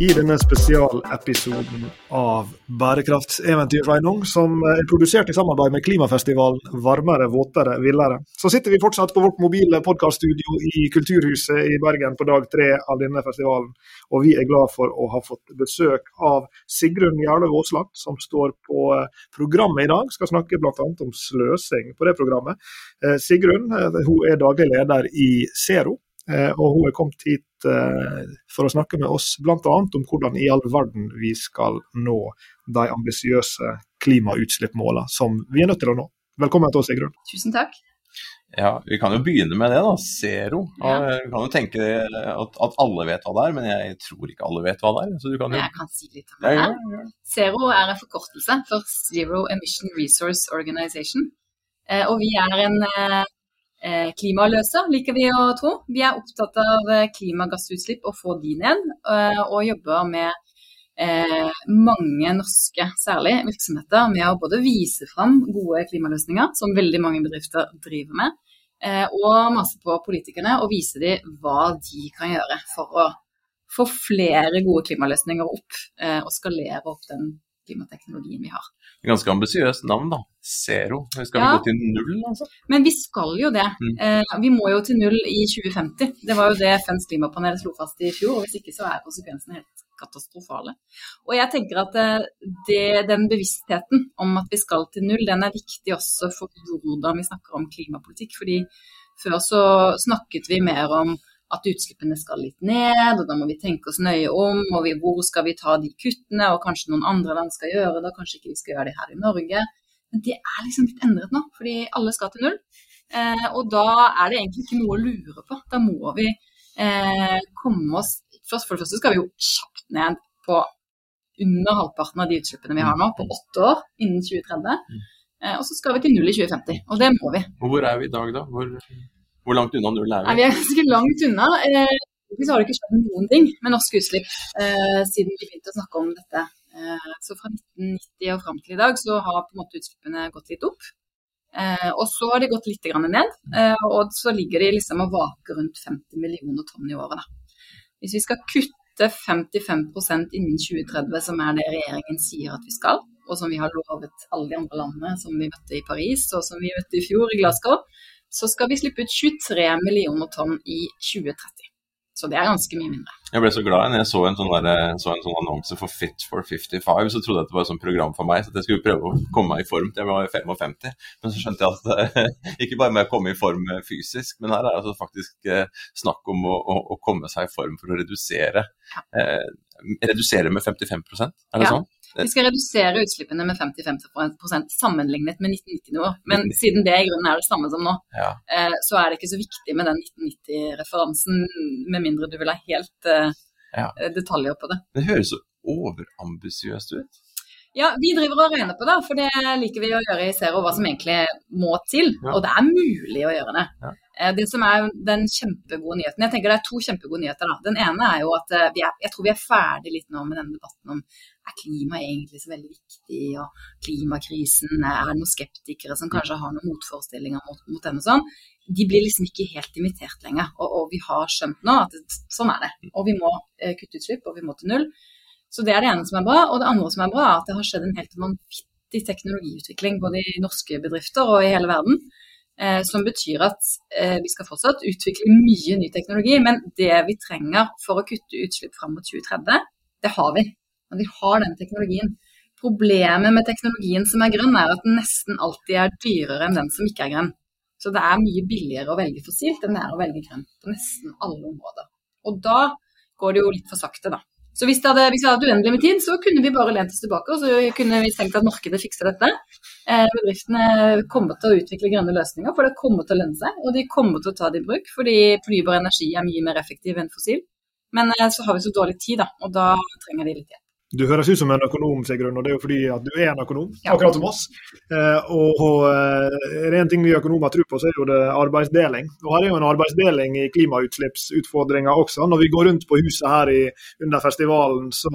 I denne spesialepisoden av Bærekraftseventyr Sveinung, som er produsert i samarbeid med klimafestivalen Varmere, våtere, villere, så sitter vi fortsatt på vårt mobile podkaststudio i Kulturhuset i Bergen på dag tre av denne festivalen. Og vi er glad for å ha fått besøk av Sigrun Jarløv Aasland, som står på programmet i dag. Skal snakke bl.a. om sløsing på det programmet. Eh, Sigrun eh, hun er daglig leder i Zero. Eh, og hun er kommet hit eh, for å snakke med oss bl.a. om hvordan i all verden vi skal nå de ambisiøse klimautslippsmålene som vi er nødt til å nå. Velkommen til oss, Sigrun. Tusen takk. Ja, Vi kan jo begynne med det, da. Zero. Ja. Vi kan jo tenke at, at, alle vet hva det er, men jeg tror ikke alle vet hva det er. Så du kan jo... Jeg kan si litt om det. Ja, ja, Zero er en forkortelse for Zero Emission Resource Organization. Eh, og vi er en Eh, klimaløser, liker vi å tro. Vi er opptatt av eh, klimagassutslipp og få de ned, eh, og jobber med mange norske særlig virksomheter med å både vise fram gode klimaløsninger, som veldig mange bedrifter driver med, og masse på politikerne og vise dem hva de kan gjøre for å få flere gode klimaløsninger opp og skalere opp den klimateknologien vi har. Ganske ambisiøst navn, da. Zero. Skal ja. vi gå til null, altså? Men vi skal jo det. Mm. Eh, vi må jo til null i 2050. Det var jo det FNs klimapanel slo fast i fjor. og Hvis ikke så er konsekvensene helt katastrofale. Og jeg tenker at eh, det, den bevisstheten om at vi skal til null, den er viktig også for hvordan vi snakker om klimapolitikk. fordi før så snakket vi mer om at utslippene skal litt ned, og da må vi tenke oss nøye om. og vi, Hvor skal vi ta de kuttene, og kanskje noen andre land skal gjøre det, kanskje ikke vi skal gjøre det her i Norge. Men det er liksom litt endret nå, fordi alle skal til null. Eh, og da er det egentlig ikke noe å lure på. Da må vi eh, komme oss først, For det første skal vi jo kjapt ned på under halvparten av de utslippene vi har nå, på åtte år innen 2030. Eh, og så skal vi til null i 2050, og det må vi. Og hvor er vi i dag, da? Hvor hvor langt unna null er vi? Nei, vi er ganske langt unna. Eh, har det ikke skjedd noen ting med norske utslipp eh, siden vi begynte å snakke om dette. Eh, så fra 1990 og fram til i dag så har på en måte utslippene gått litt opp. Og så har de gått litt ned, og så ligger de liksom og vaker rundt 50 millioner tonn i året. Hvis vi skal kutte 55% innen 2030, som er det regjeringen sier at vi skal, og som vi har lovet alle de andre landene som vi møtte i Paris og som vi møtte i fjor i Glasgow, så skal vi slippe ut 23 millioner tonn i 2030. Så det er ganske mye mindre. Jeg ble så glad når jeg så en, sånn der, så en sånn annonse for Fit for 55, så trodde jeg at det var et sånt program for meg, så jeg skulle prøve å komme meg i form til jeg var 55. Men så skjønte jeg at ikke bare med å komme i form fysisk, men her er det altså faktisk eh, snakk om å, å, å, komme seg i form for å redusere, eh, redusere med 55 er det ja. sånn? Vi skal redusere utslippene med 50-50 sammenlignet med 1990-nivå. Men siden det i grunnen er det samme som nå, ja. Eh, så er det ikke så viktig med den 1990-referansen, med mindre du vil ha helt uh, ja. detaljer på det. Det høres så overambisiøst ut. Ja, vi driver og regner på det, for det liker vi å gjøre i Zero, hva som egentlig må til. Ja. Og det er mulig å gjøre det. Ja. Det som er den kjempegode nyheten Jeg tenker det er to kjempegode nyheter. da. Den ene er jo at er, jeg tror vi er ferdig litt nå med denne debatten om er klima egentlig så veldig viktig, og klimakrisen, er det noen skeptikere som kanskje har noen motforestillinger mot, mot den og sånn. De blir liksom ikke helt invitert lenger, og, og vi har skjønt nå at sånn er det. Og vi må eh, kutte utslipp, og vi må til null. Så det er det ene som er bra. Og det andre som er bra, er at det har skjedd en helt vanvittig teknologiutvikling både i norske bedrifter og i hele verden. Eh, som betyr at eh, vi skal fortsatt utvikle mye ny teknologi, men det vi trenger for å kutte utslipp fram mot 2030, det har vi. Men vi har den teknologien. Problemet med teknologien som er grønn, er at den nesten alltid er dyrere enn den som ikke er grønn. Så det er mye billigere å velge fossilt enn det er å velge grønt på nesten alle områder. Og da går det jo litt for sakte, da. Så hvis, hadde, hvis vi hadde uendelig med tid, så kunne vi bare lent oss tilbake og så kunne vi tenkt at markedet fikser dette. Eh, bedriftene kommer til å utvikle grønne løsninger, for det kommer til å lønne seg. Og de kommer til å ta det i bruk, fordi fornybar energi er mye mer effektiv enn fossil. Men eh, så har vi så dårlig tid, da, og da trenger de litt hjelp. Du høres ut som en økonom, Sigrun, og det er jo fordi at du er en økonom, Ja. akkurat som oss. Eh, og, og eh, er det en ting vi økonomer tror på, så er jo det arbeidsdeling. Og her er jo en arbeidsdeling i klimautslippsutfordringer også. Når vi går rundt på huset her i, under festivalen, så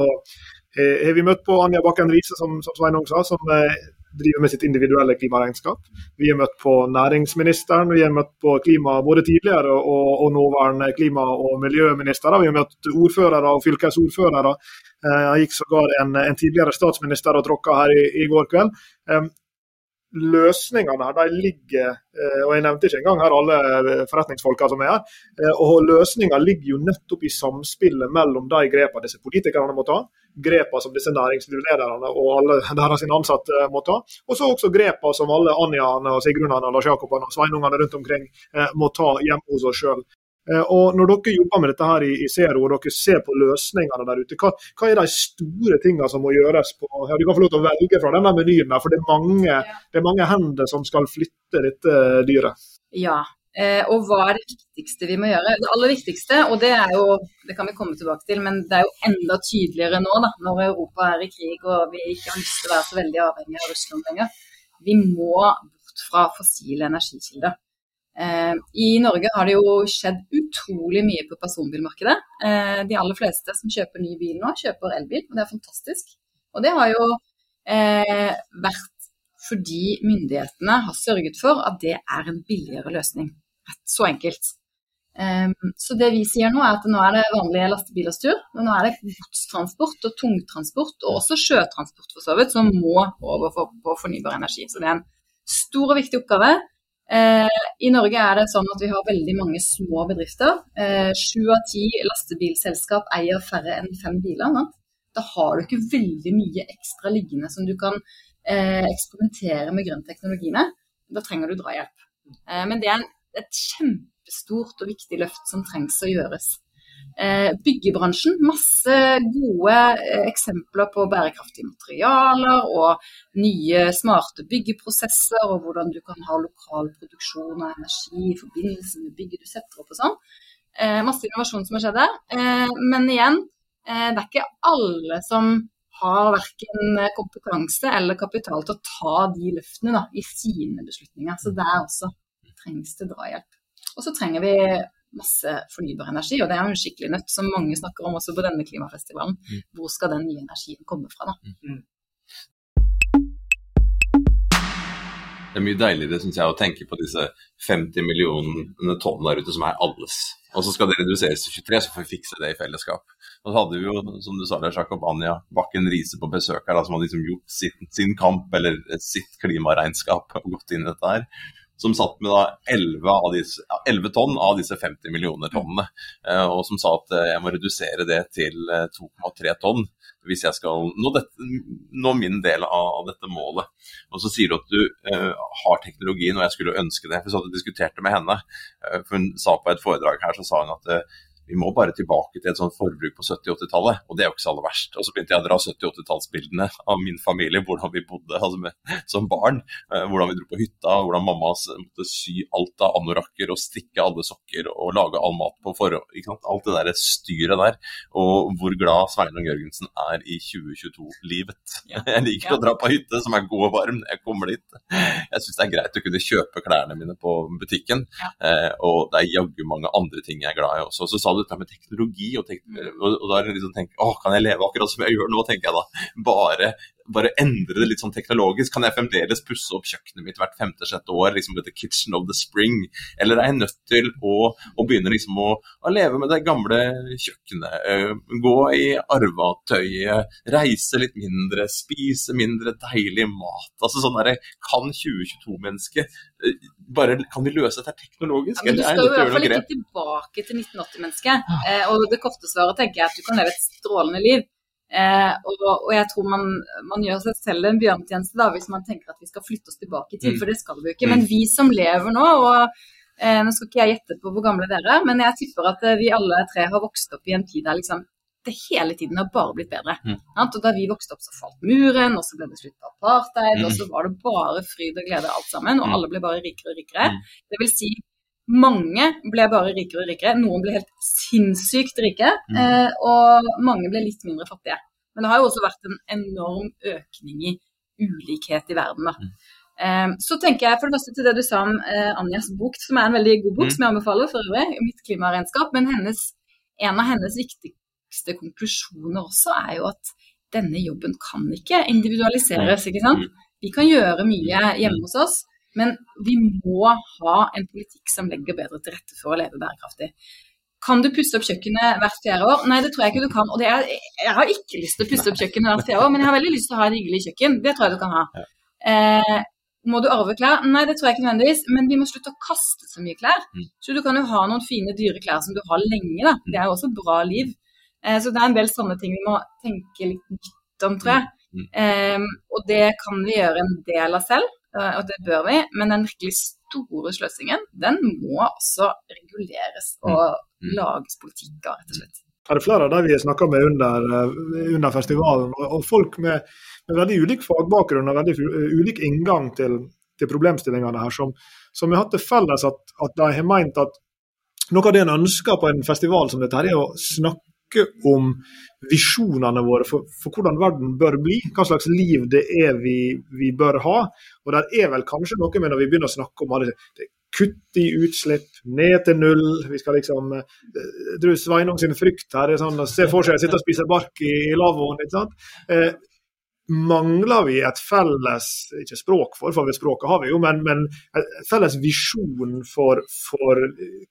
eh, har vi møtt på Anja Bakken Riise, som, som Sveinung sa, som eh, driver med sitt individuelle klimaregnskap. Vi har møtt på næringsministeren, vi har møtt på klima både tidligere og, og nåværende klima- og miljøministre. Vi har møtt ordførere og fylkesordførere. Eh, Jeg gikk sågar en, en tidligere statsminister og tråkka her i, i går kveld. Løsningene her, de ligger, eh, og jeg nevnte ikke engang her alle forretningsfolka som er her, eh, og løsninga ligger jo nettopp i samspillet mellom de grepene disse politikerne må ta, grepene som disse næringslederne og alle deres ansatte må ta, og så også grepene som alle Anjaene og Sigrunene Lars Jakobene og Sveinungene rundt omkring eh, må ta hjemme hos oss sjøl. Eh, Og Når dere jobber med dette her i, i Zero, og dere ser på løsningene der ute, hva, hva er de store tingene som må gjøres på ja, Du kan få lov til å velge fra denne menyen, der, for det er, mange, det er mange hender som skal flytte dette dyret. Ja. Eh, og hva er det viktigste vi må gjøre? Det aller viktigste, og det er jo, det kan vi komme tilbake til, men det er jo enda tydeligere nå da, når Europa er i krig og vi ikke har lyst til å være så veldig avhengig av Russland lenger. Vi må bort fra fossile energikilder. Eh, I Norge har det jo skjedd utrolig mye på personbilmarkedet. Eh, de aller fleste som kjøper ny bil nå, kjøper elbil, og det er fantastisk. Og det har jo vært fordi myndighetene har sørget for at det er en billigere løsning. Så enkelt. Um, så det vi sier nå er at nå er det vanlige lastebilers tur. Men Nå er det godstransport og tungtransport, og også sjøtransport for så vidt, som må over for, på fornybar energi. Så det er en stor og viktig oppgave. Eh, I Norge er det sånn at vi har veldig mange små bedrifter. Eh, Sju av ti lastebilselskap eier færre enn fem biler. Nå. Da har du ikke veldig mye ekstra liggende som du kan eh, eksperimentere med grønn teknologi med. Da trenger du drahjelp. Eh, men det er en, et kjempestort og viktig løft som trengs å gjøres. Eh, byggebransjen, masse gode eh, eksempler på bærekraftige materialer og nye smarte byggeprosesser, og hvordan du kan ha lokal produksjon av energi i forbindelse med bygget du setter opp og sånn. Eh, masse innovasjon som har skjedd der. Men igjen, det er ikke alle som har verken kompetanse eller kapital til å ta de løftene da, i sine beslutninger. Så der også trengs det drahjelp. Og så trenger vi masse fornybar energi, og det er jo en skikkelig nøtt som mange snakker om også på denne klimafestivalen. Hvor skal den nye energien komme fra, da? Det er mye deiligere synes jeg, å tenke på disse 50 millionene tonn der ute som er alles. Og så skal det reduseres til 23, så får vi fikse det i fellesskap. Og så hadde vi jo, som du sa, der, Jakob Anja Bakken Riise på besøk her, da, som hadde liksom gjort sin, sin kamp eller sitt klimaregnskap og gått inn i dette her. Som satt med da 11, av disse, 11 tonn av disse 50 millioner tonnene. Eh, og som sa at eh, jeg må redusere det til eh, 2,3 tonn hvis jeg skal nå, dette, nå min del av dette målet. Og så sier du at du uh, har teknologien, og jeg skulle ønske det. For så hadde jeg diskutert det med henne. Eh, for Hun sa på et foredrag her så sa hun at eh, vi må bare tilbake til et sånt forbruk på 70-80-tallet, og det er jo ikke så aller verst. Og så begynte jeg å dra 70-80-tallsbildene av min familie, hvordan vi bodde altså med, som barn. Eh, hvordan vi dro på hytta, hvordan mamma måtte sy alt av anorakker og strikke alle sokker og lage all mat på forhånd. ikke sant? Alt det der styret der. Og hvor glad Sveinung Jørgensen er i 2022-livet. Ja. Jeg liker Ja. å dra på hytte som er god og varm når jeg kommer dit. Jeg syns det er greit å kunne kjøpe klærne mine på butikken. Ja. Eh, og det er jaggu mange andre ting jeg er glad i også. Så sa dette med teknologi, og, tek Mm. og, og da er det liksom tenk, å, kan jeg leve akkurat som jeg gjør nå, tenker jeg da. Bare, bare endre det litt sånn teknologisk. Kan jeg fremdeles pusse opp kjøkkenet mitt hvert femte-sjette år, liksom the kitchen of the spring? Eller er jeg nødt til å, å begynne liksom å, å leve med det gamle kjøkkenet? eh, gå i arvatøyet, reise litt mindre, spise mindre deilig mat. Altså sånn der, Kan 2022-mennesket eh, bare Kan vi løse dette teknologisk? Ja, men du skal jo i hvert fall ikke tilbake til 1980-mennesket. Eh, og det korte svaret tenker jeg at du kan leve et strålende liv. Eh, og, og jeg tror man, man gjør seg selv en bjørnetjeneste da, hvis man tenker at vi skal flytte oss tilbake i tid, Mm. for det skal vi jo ikke. Men vi som lever nå, og eh, nå skal ikke jeg gjette på hvor gamle dere er, men jeg tipper at eh, vi alle tre har vokst opp i en tid der liksom det hele tiden har bare blitt bedre. Mm. Og da vi vokste opp, så falt muren, og så ble det slutt på apartheid, Mm. og så var det bare fryd og glede alt sammen, og Mm. alle ble bare rikere og rikere. Mm. Det vil si, mange ble bare rikere og rikere. Noen ble helt sinnssykt rike, Mm. eh, og mange ble litt mindre fattige. Men det har jo også vært en enorm økning i ulikhet i verden. da. Um, så tenker jeg for det første til det du sa om uh, Anjas bok, som er en veldig god bok, mm. som jeg anbefaler for øvrig, mitt klimaregnskap. Men hennes, en av hennes viktigste konklusjoner også er jo at denne jobben kan ikke individualiseres. ikke sant? Vi kan gjøre mye hjemme hos oss, men vi må ha en politikk som legger bedre til rette for å leve bærekraftig. Kan du pusse opp kjøkkenet hvert fjerde år? Nei, det tror jeg ikke du kan. Og er, jeg har ikke lyst til å pusse opp kjøkkenet hvert fjerde år, men jeg har veldig lyst til å ha et hyggelig kjøkken. Det tror jeg du kan ha. Eh, må du arve klær? Nei, det tror jeg ikke nødvendigvis, men vi må slutte å kaste så mye klær. Mm. Så du kan jo ha noen fine, dyre klær som du har lenge, da. Det er jo også bra liv. Eh, så det er en del sånne ting vi må tenke litt nytt om, tror jeg. Eh, og det kan vi gjøre en del av selv, og det bør vi, men den virkelig store sløsingen, den må også reguleres og lages politikk av, rett og slett. Er Det er flere av de vi snakka med under, eh, under, festivalen, og folk med, med, veldig ulik fagbakgrunn og veldig ulik inngang til, til problemstillingene her, som, som har hatt det felles at, at de har meint at noe av det en ønsker på en festival som dette, er å snakke om visjonene våre for, for, hvordan verden bør bli, hva slags liv det er vi, vi bør ha. Og der er vel kanskje noe med når vi begynner å snakke om alle det kutt i utslipp, ned til null. Vi skal liksom Du, Sveinung sin frykt her er sånn se for seg å sitte og spise bark i, i lavvoen. ikke sant? Eh, mangler vi et felles ikke språk for, for språket har vi jo, men, men et felles visjon for, for,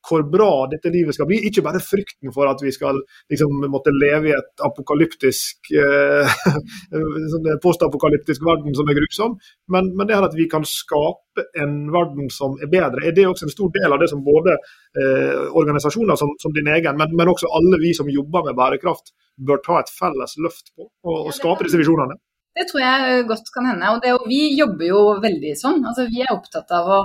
hvor bra dette livet skal bli. Ikke bare frykten for at vi skal liksom, måtte leve i et apokalyptisk eh, sånn postapokalyptisk verden som er grusom, men, men, det her at vi kan skape en verden som er bedre. Er det også en stor del av det som både eh, organisasjoner som, som, din egen, men, men også alle vi som jobber med bærekraft, bør ta et felles løft på og, og skape disse visjonene? Det tror jeg godt kan hende. Og det, vi jobber jo veldig sånn. Altså, vi er opptatt av å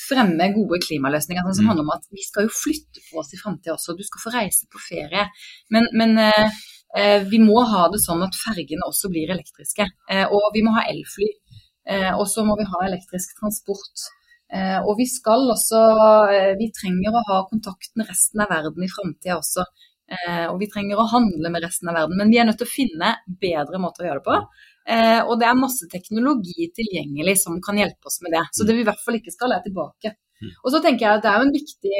fremme gode klimaløsninger sånn som mm. handler om at vi skal jo flytte på oss i framtida også. Du skal få reise på ferie. Men, men eh, eh, vi må ha det sånn at fergene også blir elektriske. Eh, og vi må ha elfly. Eh, og så må vi ha elektrisk transport. Eh, og vi skal også eh, Vi trenger å ha kontakt med resten av verden i framtida også. og vi trenger å handle med resten av verden. Men vi er nødt til å finne bedre måter å gjøre det på. Eh, og det er masse teknologi tilgjengelig som kan hjelpe oss med det. Så det vi i hvert fall ikke skal, er tilbake. Mm. Og så tenker jeg at det er jo en viktig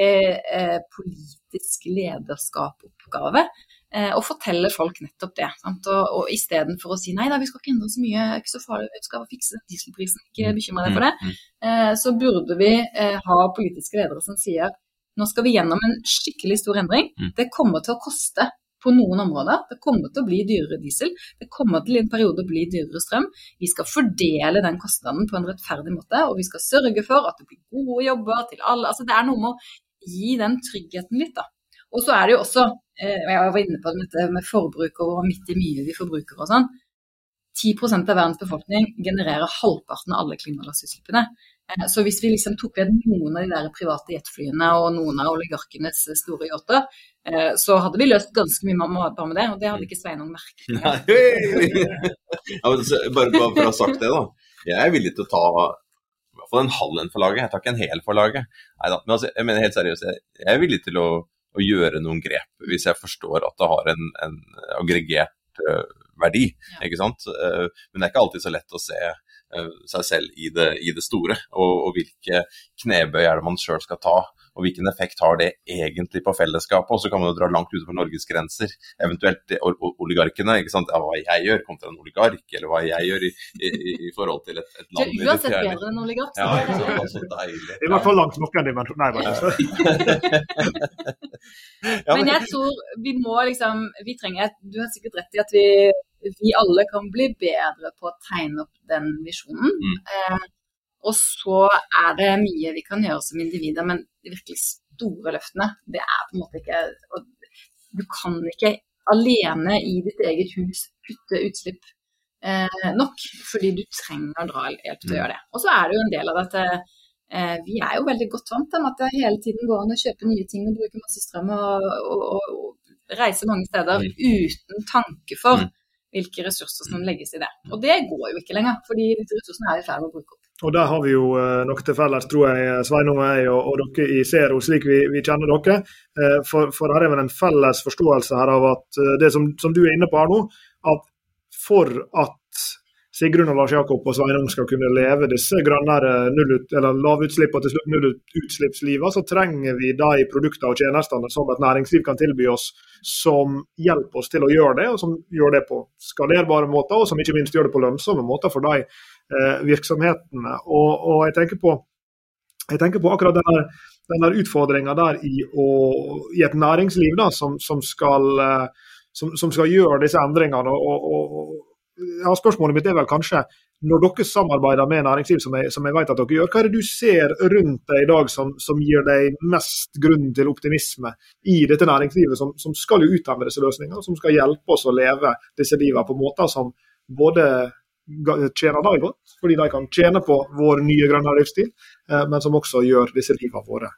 eh, politisk lederskapoppgave eh, å fortelle folk nettopp det. Sant? Og, og istedenfor å si nei da, vi skal ikke endre så mye, ikke så farlig, vi skal fikse dieselprisen, ikke mm. bekymre deg for det, mm. eh, så burde vi eh, ha politiske ledere som sier nå skal vi gjennom en skikkelig stor endring. Det kommer til å koste på noen områder. Det kommer til å bli dyrere diesel, det kommer til i en periode å bli dyrere strøm. Vi skal fordele den kostnaden på en rettferdig måte, og vi skal sørge for at det blir gode jobber til alle. Altså, det er noe med å gi den tryggheten litt, da. Og så er det jo også, eh, jeg var inne på dette med forbruk og midt i mye vi forbruker og sånn. 10% av verdens befolkning genererer halvparten av alle klimagassutslippene. Eh, så hvis vi liksom tok ved noen av de der private jetflyene og noen av oligarkenes store yachter, eh, så hadde vi løst ganske mye bare med det, og det hadde ikke Sveinung merket. bare, bare for å ha sagt det, da. Jeg er villig til å ta i hvert fall en halv en for laget. Jeg tar ikke en hel for laget. Neida, men altså, jeg mener helt seriøst, jeg er villig til å, å, gjøre noen grep hvis jeg forstår at det har en, en aggregert verdi. Ikke sant? Men det er ikke alltid så lett å se Eh, seg selv i det, i det store, og, og, hvilke knebøy er det man sjøl skal ta. Og hvilken effekt har det egentlig på fellesskapet? Og så kan man jo dra langt utenfor Norges grenser. Eventuelt oligarkene. ikke sant? Ja, hva jeg gjør kontra en oligark, eller hva jeg gjør i, i, i forhold til et, et land Du er uansett bedre enn oligark. Ja, ikke sant? Så deilig. I hvert fall langt nok enn dimensjon. Nei, bare men jeg tror vi må liksom Vi trenger Du har sikkert rett i at vi vi alle kan bli bedre på å tegne opp den visjonen. Mm. Eh, og så er det mye vi kan gjøre som individer, men de virkelig store løftene, det er på en måte ikke Du kan ikke alene i ditt eget hus kutte utslipp eh, nok, fordi du trenger drahjelp til å mm. gjøre det. Og så er det jo en del av dette eh, Vi er jo veldig godt vant til at det hele tiden går an å kjøpe nye ting og bruke masse strøm og, og, og, og reise mange steder mm. uten tanke for mm hvilke ressurser som legges i det. Og det går jo ikke lenger, fordi disse ressursene er i ferd med å bruke opp. Og Der har vi jo eh, noe til felles, tror jeg, Sveinung og jeg og, og, dere i Zero, slik vi, vi kjenner dere. Eh, for, for her er vel en felles forståelse her av at eh, det som, som du er inne på her nå, at for at Sigrun og Lars Jakob og Sveinung skal kunne leve disse grønnere nullut, lavutslipp og til slutt nullutslippslivet, så trenger vi de produktene og tjenestene som et næringsliv kan tilby oss, som hjelper oss til å gjøre det, og som gjør det på skalerbare måter, og som ikke minst gjør det på lønnsomme måter for de eh, virksomhetene. Og, og, jeg tenker på jeg tenker på akkurat denne, denne utfordringa der i, å, i, et næringsliv da, som, som, skal, eh, som, som, skal, gjøre disse endringene. og, og ja, Spørsmålet mitt er vel kanskje, når dere samarbeider med næringsliv, som jeg, som jeg vet at dere gjør, hva er det du ser rundt deg i dag som, som gir deg mest grunn til optimisme i dette næringslivet, som, som skal jo utøve disse løsningene, som skal hjelpe oss å leve disse livene på måter som både tjener dem godt, fordi de kan tjene på vår nye grønne livsstil, eh, men som også gjør disse livene våre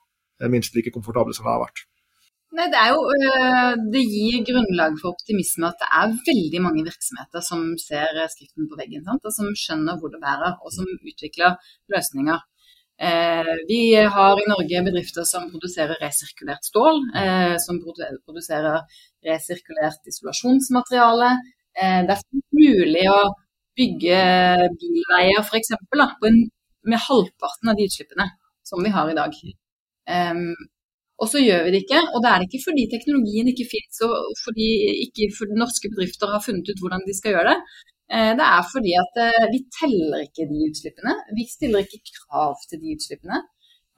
minst like komfortable som de har vært. Nei, det, jo, øh, det, gir grunnlag for optimisme at det er veldig mange virksomheter som ser skriften på veggen, sant? og som skjønner hvor det bærer, og som utvikler løsninger. Eh, vi har i Norge bedrifter som produserer resirkulert stål, eh, som produserer resirkulert isolasjonsmateriale. Eh, det er mulig å bygge bilveier f.eks. med halvparten av de utslippene som vi har i dag. Um, og så gjør vi det ikke. Og det er det ikke fordi teknologien ikke fins og fordi ikke for norske bedrifter har funnet ut hvordan de skal gjøre det. Eh, det er fordi at eh, vi teller ikke de utslippene. Vi stiller ikke krav til de utslippene.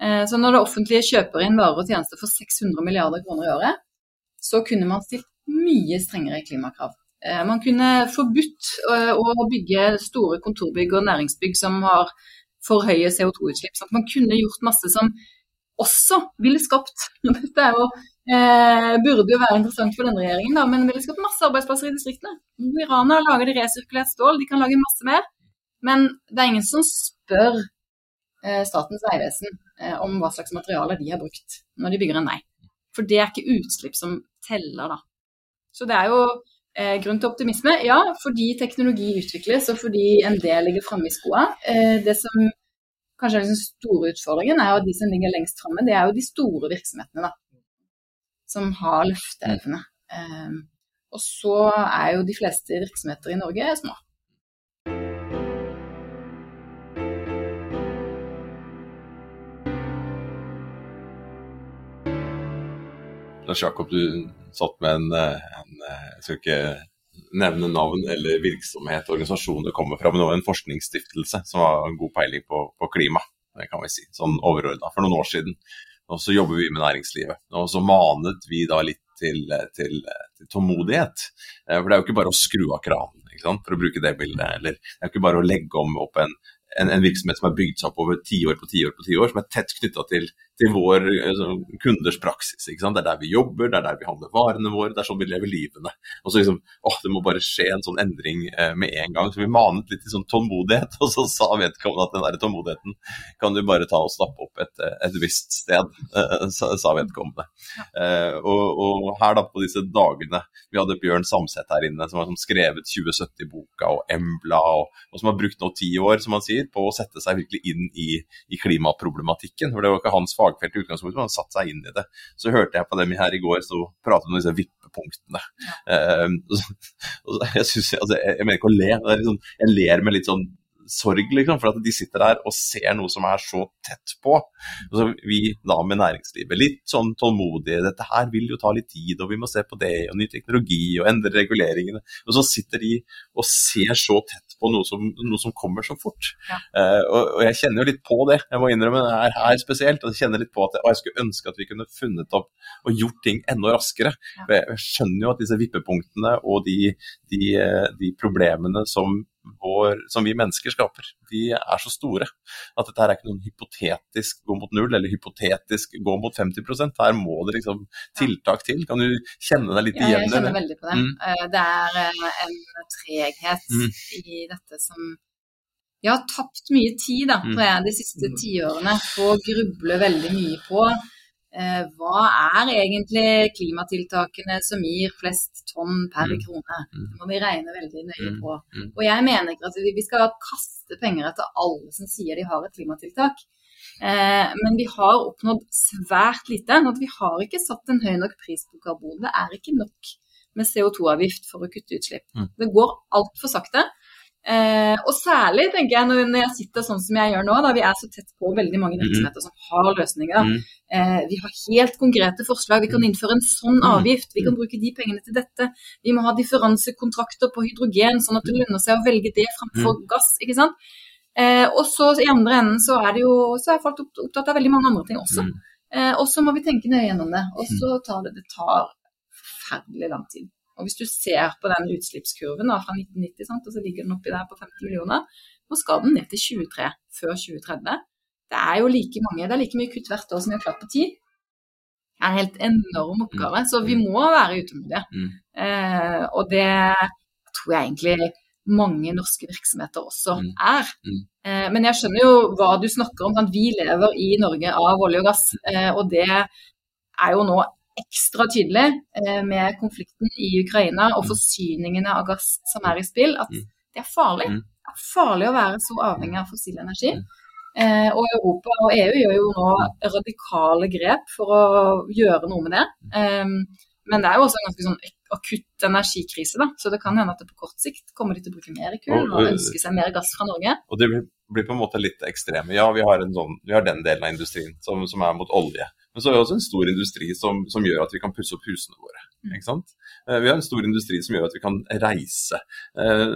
Eh, så når det offentlige kjøper inn varer og tjenester for 600 milliarder kroner i året, så kunne man stilt mye strengere klimakrav. Man kunne forbudt å bygge store kontorbygg og næringsbygg som har for høye CO2-utslipp. Man kunne gjort masse som også ville skapt Dette jo, eh, burde jo være interessant for denne regjeringen, da, men ville skapt masse arbeidsplasser i distriktene. Mo i Rana lager de resirkulert stål, de kan lage masse mer. Men det er ingen som spør eh, Statens vegvesen eh, om hva slags materialer de har brukt når de bygger en vei. For det er ikke utslipp som teller, da. Så det er jo eh, grunn til optimisme. Ja, fordi teknologi utvikles, og fordi en del ligger framme i skoa. Eh, det som kanskje den store utfordringen er jo de som ligger lengst framme, det er jo de store virksomhetene, da. Som har løfteevne. Um, og så er jo de fleste virksomheter i Norge små. Lars Jakob, du satt med en, en Jeg skal ikke nevne navn eller virksomhet organisasjoner kommer fra, men det var en forskningsstiftelse som har en god peiling på, på klima, det kan vi si, sånn overordna, for noen år siden. Og så jobber vi med næringslivet. Og så manet vi da litt til, til, til tålmodighet. Eh, for det er jo ikke bare å skru av kranen, for å bruke det bildet. Eller det er jo ikke bare å legge om opp en, en, en virksomhet som er bygd seg opp over tiår på tiår på tiår, som er tett knytta til, til, vår altså, kunders praksis. Det er der vi jobber, det er der vi handler varene våre, det er sånn vi lever livene. Og så liksom, åh, Det må bare skje en sånn endring eh, med en gang. Så vi manet litt til sånn tålmodighet, og så sa vedkommende at den der tålmodigheten kan du bare ta og stappe opp et, et visst sted, eh, sa vedkommende. Eh, og, og, her da på disse dagene Vi hadde Bjørn Samset her inne, som har som skrevet 2070-boka og Embla, og, og som har brukt nå ti år, som han sier på å sette seg virkelig inn i, i klimaproblematikken. For Det var ikke hans fagfelt i utgangspunktet, men han satte seg inn i det. Så hørte jeg på dem her i går så pratet om disse vippepunktene. Ja. Uh, jeg, synes, altså, jeg, jeg, mener ikke å le, liksom, jeg ler med litt sånn sorg, liksom, for at de sitter der og ser noe som er så tett på. Altså, vi da med næringslivet, litt sånn tålmodige. Dette her vil jo ta litt tid, og vi må se på det, og ny teknologi, og endre reguleringene. Og så sitter de og ser så tett på noe som, noe som kommer så fort. Ja. Uh, og, og, jeg kjenner jo litt på det, jeg må innrømme det er her spesielt. Og jeg kjenner litt på at jeg, jeg skulle ønske at vi kunne funnet opp og gjort ting enda raskere. Ja. Jeg skjønner jo at disse vippepunktene og de, de, eh, de problemene som vår, som vi mennesker skaper, de er så store at dette her er ikke noen hypotetisk gå mot null eller hypotetisk gå mot 50 Her må det liksom tiltak til. Kan du kjenne deg litt igjen? Ja, jeg kjenner veldig på det. Mm. Eh, det er eh, en treghet mm. i dette som jeg har tapt mye tid da, tror jeg, de siste mm. tiårene på å gruble veldig mye på hva er egentlig klimatiltakene som gir flest tonn per mm. krone? Mm. Det må vi regne veldig nøye mm. på. Og jeg mener ikke at vi skal kaste penger etter alle som sier de har et klimatiltak. Eh, men vi har oppnådd svært lite. At vi har ikke satt en høy nok pris på karbon. Det er ikke nok med CO2-avgift for å kutte utslipp. Det går altfor sakte. Eh, og særlig tenker jeg når, når jeg sitter sånn som jeg gjør nå, da vi er så tett på veldig mange virksomheter som har løsninger. Mm. Eh, vi har helt konkrete forslag. Vi kan innføre en sånn avgift. Vi kan bruke de pengene til dette. Vi må ha differansekontrakter på hydrogen, sånn at det lønner seg å velge det framfor gass. ikke sant? Eh, og så i andre enden så er det jo så er folk opptatt av veldig mange andre ting også. Eh, og så må vi tenke nøye gjennom det. Og så tar det, det tar forferdelig lang tid. Og hvis du ser på den utslippskurven da, fra 1990, sant, og så ligger den oppi der på 50 millioner, nå skal den ned til 23 før 2030. Det er jo like mange, det er like mye kutt hvert år som vi har klart på ti. Det er en helt enorm oppgave, så vi må være utålmodige. Mm. Eh, og det tror jeg egentlig mange norske virksomheter også Mm. er. Mm. Eh, men jeg skjønner jo hva du snakker om. Sant? Vi lever i Norge av olje og gass, eh, og det er jo nå ekstra tydelig eh, med konflikten i Ukraina og forsyningene av gass som er i spill, at Mm. det er farlig. Mm. Det er farlig å være så avhengig av fossil energi. Mm. Eh, og Europa og EU gjør jo nå radikale grep for å gjøre noe med det. Um, men det er jo også en ganske sånn akutt energikrise, da. Så det kan hende at det på kort sikt kommer de til å bruke mer kull Og- ønske seg mer gass fra Norge. Og det blir, på en måte litt ekstreme. Ja, vi har, en sånn, vi har den delen av industrien som, som er mot olje. Men så har vi også en stor industri som, som gjør at vi kan pusse opp husene våre. Mm. Ikke sant? Eh, Vi har en stor industri som gjør at vi kan reise. Eh,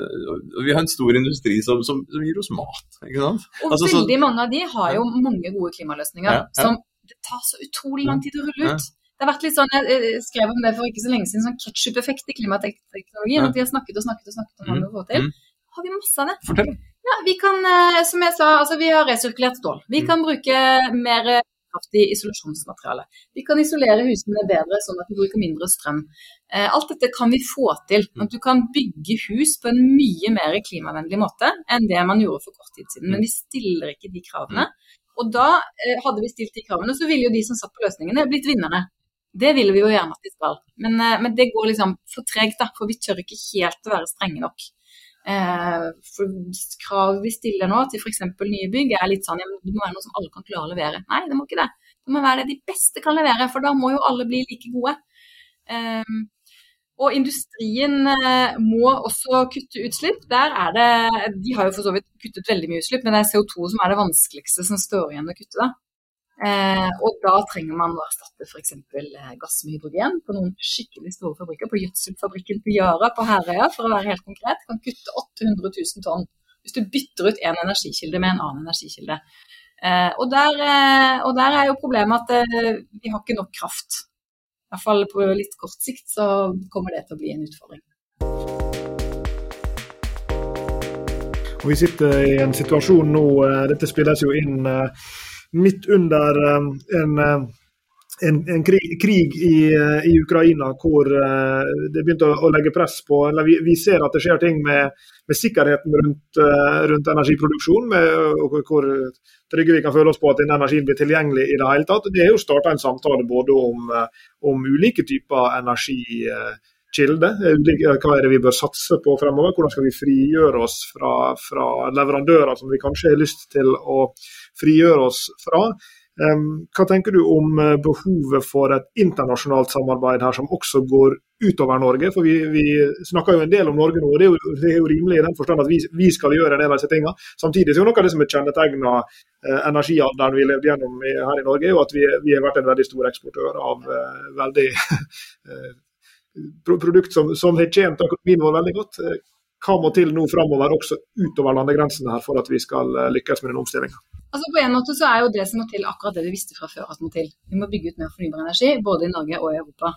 Vi har en stor industri som, som, som gir oss mat. Ikke sant? Og Altså, så- veldig mange av de har jo mange gode klimaløsninger Ja, ja. som det tar så utrolig lang tid å rulle ut. Det har vært litt sånn, Jeg skrev om det for ikke så lenge siden, sånn ketsjup-effekt i klimateknologien. Ja. At vi har snakket og snakket og snakket om hva vi må få til. Mm. Har vi masse av det? Fortell. Ja, vi kan, eh, som jeg sa, altså vi har resirkulert stål. Vi Mm. kan bruke mer eh, kraftig isolasjonsmateriale. Vi kan isolere husene bedre, sånn at vi bruker mindre strøm. Eh, alt dette kan vi få til. Mm. At du kan bygge hus på en mye mer klimavennlig måte enn det man gjorde for kort tid siden. Men vi stiller ikke de kravene. Og da eh, hadde vi stilt de kravene, så ville jo de som satt på løsningene, blitt vinnerne. Det vil vi jo gjerne at de skal. Men, eh, men det går liksom for tregt, da. For vi tør ikke helt å være strenge nok. Eh, for krav vi stiller nå til f.eks. nye bygg er litt sånn ja, det må være noe som alle kan klare å levere. Nei, det må ikke det. Det må være det de beste kan levere, for da må jo alle bli like gode. Eh, og industrien eh, må også kutte utslipp. Der er det De har jo for så vidt kuttet veldig mye utslipp, men det er CO2 som er det vanskeligste som står igjen å kutte. da. Eh, og da trenger man å erstatte f.eks. Eh, gass med hydrogen på noen skikkelig store fabrikker. På gjødselfabrikken på Yara på Herøya, for å være helt konkret, kan kutte 800 000 tonn. Hvis du bytter ut en energikilde med en annen energikilde. Eh, og, der, eh, og der er jo problemet at eh, vi har ikke nok kraft. I hvert fall på litt kort sikt så kommer det til å bli en utfordring. Og vi sitter i en situasjon nå, eh, dette spilles jo inn midt under eh, en, eh, en, en krig, krig i, eh, i Ukraina hvor det begynte å, å legge press på eller vi, vi ser at det skjer ting med, med sikkerheten rundt, rundt energiproduksjon, med, hvor trygge vi kan føle oss på at denne energien blir tilgjengelig i det hele tatt. Det er jo starta en samtale både om, om ulike typer energikilder. Hva er det vi bør satse på fremover? Hvordan skal vi frigjøre oss fra, fra leverandører som vi kanskje har lyst til å frigjøre oss fra? Hva tenker du om eh, behovet for et internasjonalt samarbeid her som også går utover Norge? For vi, vi snakker jo en del om Norge nå, og det er jo, det er jo rimelig i den forstand at vi, vi, skal gjøre en del av disse tingene. Samtidig så er noe av det som er kjennetegna eh, energialderen vi levde gjennom i, her i Norge, er jo at vi, vi, har vært en veldig stor eksportør av eh, veldig eh, produkt som, som har tjent økonomien vår veldig godt. Eh, Hva må til nå framover, også utover landegrensene, her for at vi skal eh, lykkes med den omstillinga? Altså På en måte så er jo det som må til akkurat det vi visste fra før at må til. Vi må bygge ut mer fornybar energi, både i Norge og i Europa.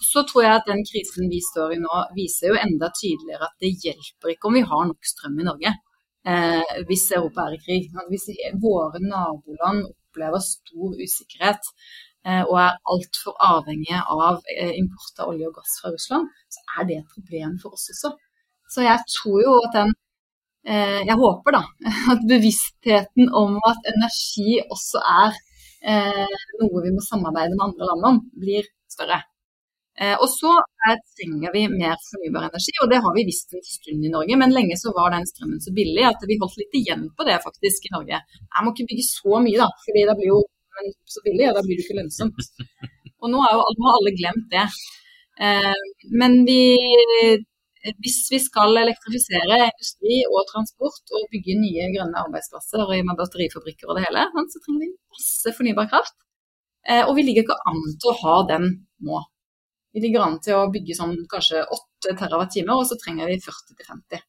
Så tror jeg at den krisen vi står i nå, viser jo enda tydeligere at det hjelper ikke om vi har nok strøm i Norge eh, hvis Europa er i krig. Hvis våre naboland opplever stor usikkerhet og er altfor avhengige av eh, import av olje og gass fra Russland, så er det et problem for oss også. Så jeg tror jo at den eh, Jeg håper da at bevisstheten om at energi også er eh, noe vi må samarbeide med andre land om, blir større. Eh, og så er, trenger vi mer fornybar energi, og det har vi visst en stund i Norge. Men lenge så var den strømmen så billig at vi holdt litt igjen på det faktisk i Norge. Jeg må ikke bygge så mye, da, fordi det blir jo så billig, og da blir det ikke lønnsomt. Og nå, jo, nå har alle glemt det. Men vi, hvis vi skal elektrifisere industri og transport og bygge nye grønne arbeidsplasser med batterifabrikker og det hele, så trenger vi masse fornybar kraft. Og vi ligger ikke an til å ha den nå. Vi ligger an til å bygge sånn kanskje 8 TWh, og så trenger vi 40-50.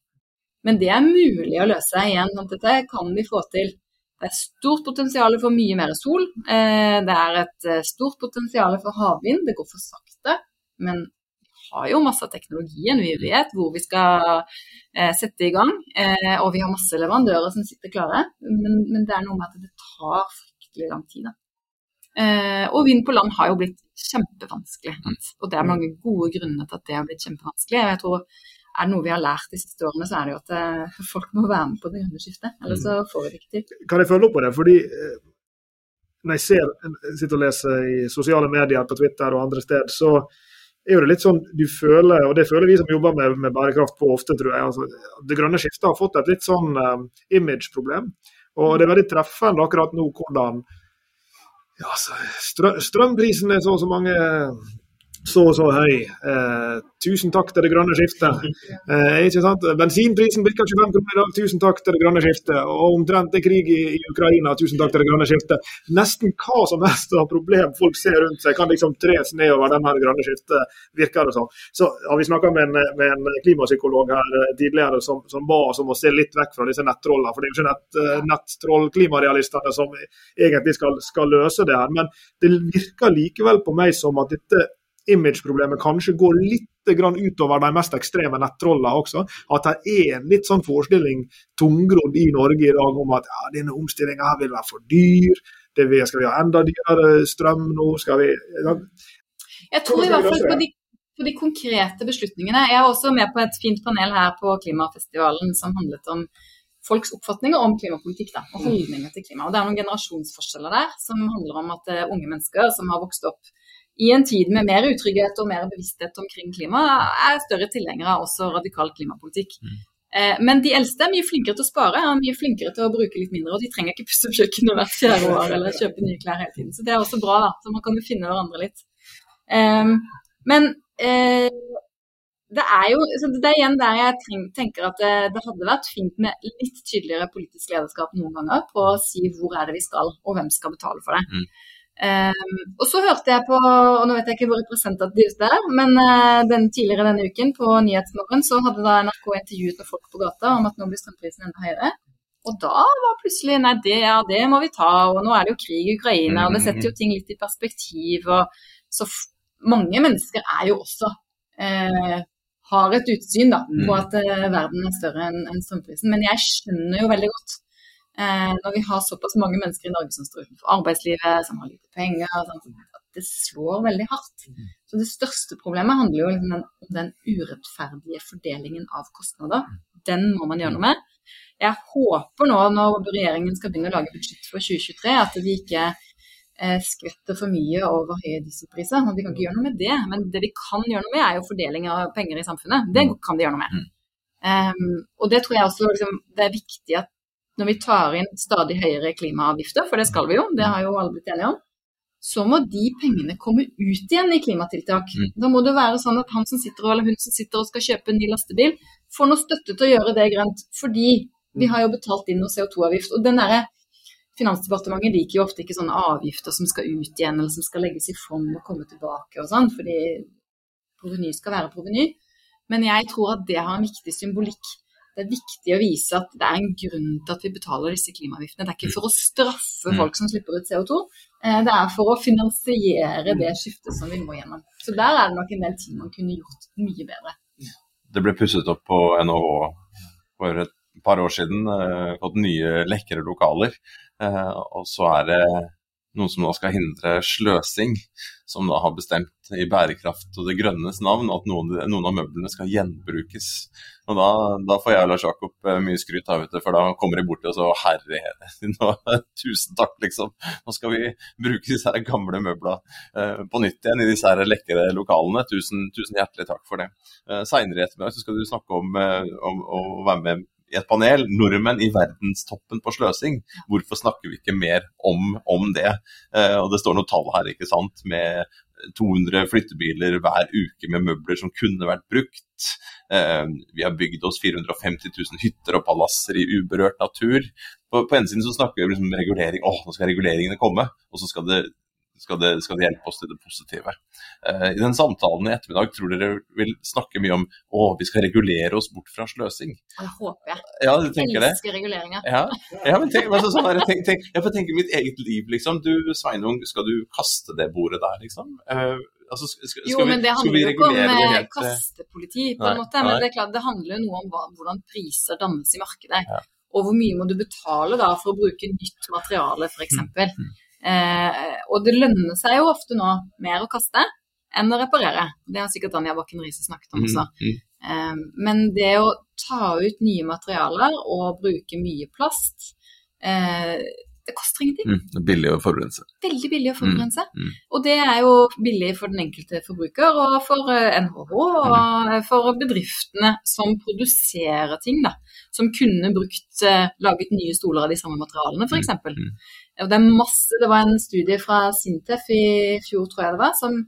Men det er mulig å løse igjen. Dette kan vi få til. Det er stort potensial for mye mer sol. Det er et stort potensial for havvind. Det går for sakte, men vi har jo masse teknologien. Vi vet hvor vi skal sette i gang. Og vi har masse leverandører som sitter klare. Men, men det er noe med at det tar fryktelig lang tid. Og vind på land har jo blitt kjempevanskelig. Og det er mange gode grunner til at det har blitt kjempevanskelig. Jeg tror er det noe vi har lært de siste årene, så er det jo at eh, folk må være med på det grønne skiftet. Ellers så mm. får vi det ikke til. Kan jeg følge opp på det? Fordi eh, når jeg ser, jeg sitter og leser i sosiale medier på Twitter og andre steder, så er jo det litt sånn du føler, og det føler vi som jobber med, med bærekraft på ofte, tror jeg. Altså, det grønne skiftet har fått et litt sånn um, image-problem. Og det er veldig treffende akkurat nå hvordan ja, altså, strømprisen er så og så mange så og så høy. Eh, tusen takk til det grønne skiftet. Eh, ikke sant? Bensinprisen bikker 25 kroner i dag, tusen takk til det grønne skiftet. Og omtrent det krig i, i, Ukraina, tusen takk til det grønne skiftet. Nesten hva som helst av problem folk ser rundt seg, kan liksom tres nedover denne grønne skiftet, virker det som. Så har vi snakka med, med, en klimapsykolog her eh, tidligere som, som ba oss om å se litt vekk fra disse nettrollene. For det er jo ikke nett, eh, nettroll-klimarealistene som egentlig skal, skal løse det her. Men det virker likevel på meg som at dette imageproblemet kanskje går litt utover de mest ekstreme nettrollene også. At det er en litt sånn forestilling tungrodd i Norge i dag om at ja, denne omstillinga her vil være for dyr. Det vil, skal vi ha enda dyrere strøm nå? Skal vi ja. Jeg tror i hvert fall på de, på de, konkrete beslutningene. Jeg er også med på et fint panel her på Klimafestivalen som handlet om folks oppfatninger om klimapolitikk da, og holdninger til klima. Og Det er noen generasjonsforskjeller der som handler om at uh, unge mennesker som har vokst opp i en tid med mer utrygghet og mer bevissthet omkring klima, er større tilhengere av også radikal klimapolitikk. Mm. Eh, men de eldste er mye flinkere til å spare, er mye flinkere til å bruke litt mindre. Og de trenger ikke pusse opp kjøkkenet hvert fjerde år eller kjøpe nye klær hele tiden. Så det er også bra, da. Så man kan jo finne hverandre litt. Um, men uh, det er jo det er igjen der jeg tenker at det, det, hadde vært fint med litt tydeligere politisk lederskap noen ganger på å si hvor er det vi skal, og hvem skal betale for det. Mm. Um, og så hørte jeg på, og nå vet jeg ikke hvor representativt det er, men uh, den, tidligere denne uken på Nyhetsmorgen så hadde da NRK intervjuet med folk på gata om at nå blir strømprisen enda høyere. Og da var plutselig nei, det, ja, det må vi ta, og nå er det jo krig i Ukraina, og det setter jo ting litt i perspektiv. og Så mange mennesker er jo også uh, har et utsyn da, på mm. at uh, verden er større enn en strømprisen. Men jeg skjønner jo veldig godt når vi har såpass mange mennesker i Norge som står utenfor arbeidslivet, som har lite penger, sånn, det slår veldig hardt. Så Det største problemet handler jo om den, om den urettferdige fordelingen av kostnader. Den må man gjøre noe med. Jeg håper nå når regjeringen skal begynne å lage budsjett for 2023, at de ikke eh, skvetter for mye over høye dieselpriser. De kan ikke gjøre noe med det, men det de kan gjøre noe med, er jo fordeling av penger i samfunnet. Det mm. kan de gjøre noe med. Um, og det tror jeg også liksom, det er viktig at når vi tar inn stadig høyere klimaavgifter, for det skal vi jo, det har jo alle blitt enige om, så må de pengene komme ut igjen i klimatiltak. Mm. Da må det være sånn at han som sitter, eller hun som sitter og skal kjøpe en ny lastebil, får noe støtte til å gjøre det grønt. Fordi vi har jo betalt inn noe CO2-avgift. Og den derre Finansdepartementet liker jo ofte ikke sånne avgifter som skal ut igjen, eller som skal legges i fond og komme tilbake og sånn, fordi proveny skal være proveny. Men jeg tror at det har en viktig symbolikk det er viktig å vise at det er en grunn til at vi betaler disse klimaavgiftene. Det er ikke for å straffe mm. folk som slipper ut CO2, eh, det er for å finansiere det skiftet som vi må gjennom. Så der er det nok en del ting man kunne gjort mye bedre. Det ble pusset opp på NHH for et par år siden, eh, fått nye lekre lokaler. Eh, og så er det noen som da skal hindre sløsing, som da har bestemt i bærekraft og det grønnes navn at noen, noen av møblene skal gjenbrukes. Og da, da får jeg og Lars Jakob eh, mye skryt, av, for da kommer de bort til oss og herre nå, tusen takk, liksom. Nå skal vi bruke disse her gamle møblene eh, på nytt igjen i disse her lekre lokalene. Tusen, tusen hjertelig takk for det. Eh, Seinere i ettermiddag skal du snakke om, eh, om, å være med i et panel nordmenn i verdenstoppen på sløsing. Hvorfor snakker vi ikke mer om, om det? Eh, og Det står noen tall her ikke sant, med 200 flyttebiler hver uke med møbler som kunne vært brukt. Eh, vi har bygd oss 450 000 hytter og palasser i uberørt natur. På, på ene siden så snakker vi om liksom regulering, åh, nå skal reguleringene komme. Og så skal det skal det, skal det, hjelpe oss til det positive. Uh, I den samtalen i ettermiddag tror dere vil snakke mye om å, vi skal regulere oss bort fra sløsing. Det håper jeg. Ja, du tenker jeg elsker reguleringer. Ja, ja men tenk, altså, sånn tenk, tenk, jeg får tenke mitt eget liv, liksom. Du Sveinung, skal du kaste det bordet der, liksom? Uh, altså, skal, skal jo, men det handler jo ikke om eh, helt... kastepoliti, på en måte. Men det er klart, det handler jo noe om hva, hvordan priser dannes i markedet. Ja. Og hvor mye må du betale da for å bruke nytt materiale, f.eks. Eh, og det lønner seg jo ofte nå mer å kaste enn å reparere. Det har sikkert Anja Bakken Riise snakket om også. Mm, mm. Eh, men det å ta ut nye materialer og bruke mye plast eh, det koster ingenting. Mm, er billig å forurense. Veldig billig å forurense. Mm, mm. Og det er jo billig for den enkelte forbruker og for NHH og mm. for bedriftene som produserer ting, da. Som kunne brukt, laget nye stoler av de samme materialene, f.eks. Mm. Og det er masse Det var en studie fra Sintef i fjor, tror jeg det var, som